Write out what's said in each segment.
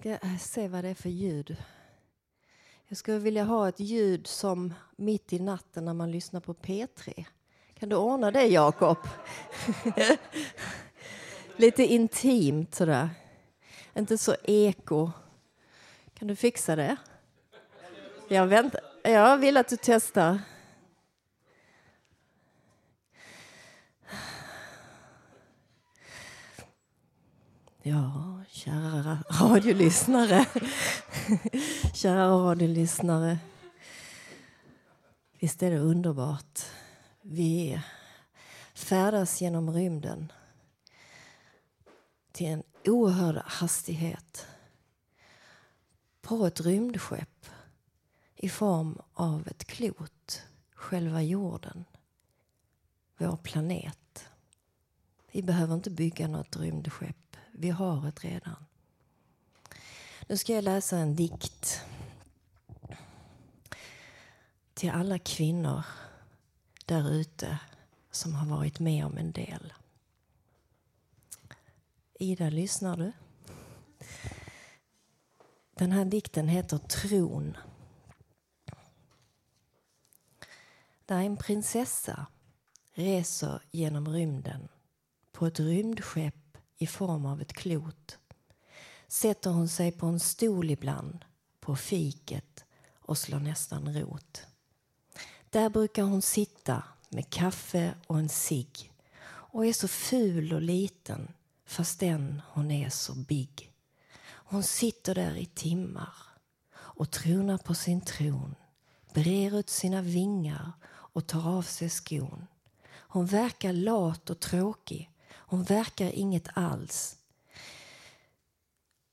ska eh, se vad det är för ljud. Jag skulle vilja ha ett ljud som mitt i natten när man lyssnar på P3. Kan du ordna det, Jakob? Lite intimt sådär. Inte så eko. Kan du fixa det? Jag, väntar. jag vill att du testar. Ja, kära radiolyssnare. kära radiolyssnare. Visst är det underbart? Vi färdas genom rymden till en oerhörd hastighet på ett rymdskepp i form av ett klot, själva jorden, vår planet. Vi behöver inte bygga något rymdskepp vi har det redan. Nu ska jag läsa en dikt till alla kvinnor där ute som har varit med om en del. Ida, lyssnar du? Den här dikten heter Tron. Där en prinsessa reser genom rymden på ett rymdskepp i form av ett klot sätter hon sig på en stol ibland på fiket och slår nästan rot. Där brukar hon sitta med kaffe och en cigg och är så ful och liten fastän hon är så big. Hon sitter där i timmar och tronar på sin tron brer ut sina vingar och tar av sig skon. Hon verkar lat och tråkig hon verkar inget alls.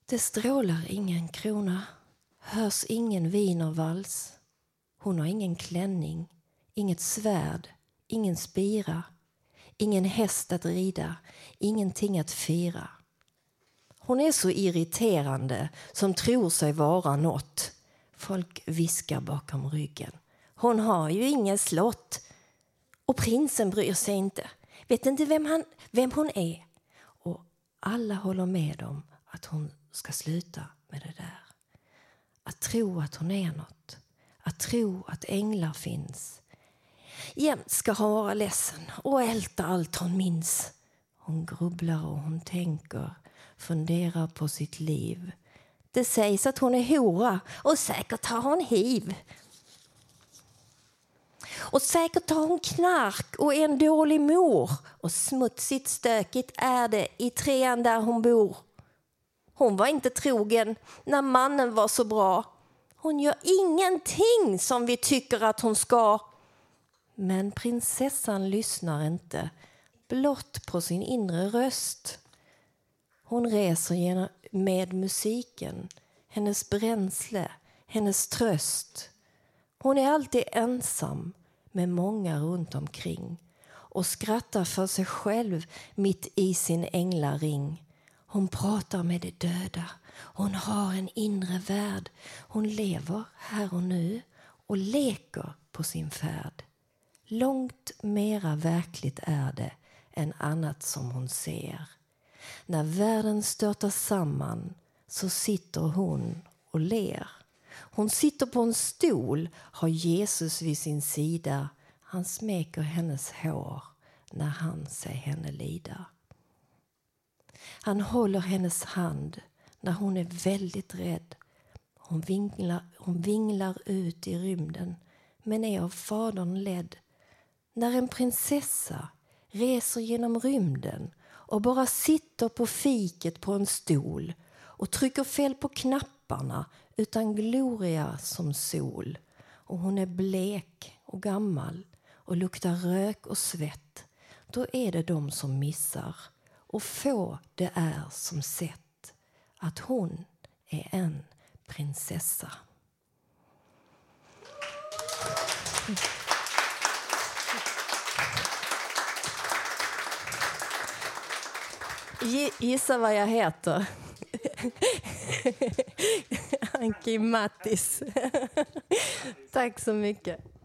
Det strålar ingen krona, hörs ingen wienervals. Hon har ingen klänning, inget svärd, ingen spira, ingen häst att rida, ingenting att fira. Hon är så irriterande som tror sig vara nåt. Folk viskar bakom ryggen. Hon har ju inget slott. Och prinsen bryr sig inte. Vet inte vem, han, vem hon är. Och alla håller med om att hon ska sluta med det där. Att tro att hon är något. Att tro att änglar finns. Jämt ska hon vara ledsen och älta allt hon minns. Hon grubblar och hon tänker, funderar på sitt liv. Det sägs att hon är hora och säkert har hon hiv. Och säkert har hon knark och är en dålig mor. Och smutsigt stökigt är det i trean där hon bor. Hon var inte trogen när mannen var så bra. Hon gör ingenting som vi tycker att hon ska. Men prinsessan lyssnar inte, blott på sin inre röst. Hon reser med musiken, hennes bränsle, hennes tröst. Hon är alltid ensam, med många runt omkring och skrattar för sig själv mitt i sin änglaring. Hon pratar med de döda. Hon har en inre värld. Hon lever här och nu och leker på sin färd. Långt mera verkligt är det än annat som hon ser. När världen störtar samman så sitter hon och ler. Hon sitter på en stol, har Jesus vid sin sida. Han smeker hennes hår när han ser henne lida. Han håller hennes hand när hon är väldigt rädd. Hon vinglar, hon vinglar ut i rymden men är av Fadern ledd. När en prinsessa reser genom rymden och bara sitter på fiket på en stol och trycker fel på knappen lapparna utan gloria som sol. Och hon är blek och gammal och luktar rök och svett. Då är det de som missar och få det är som sett att hon är en prinsessa. Gissa vad jag heter. Anki Mattis. Tack så mycket.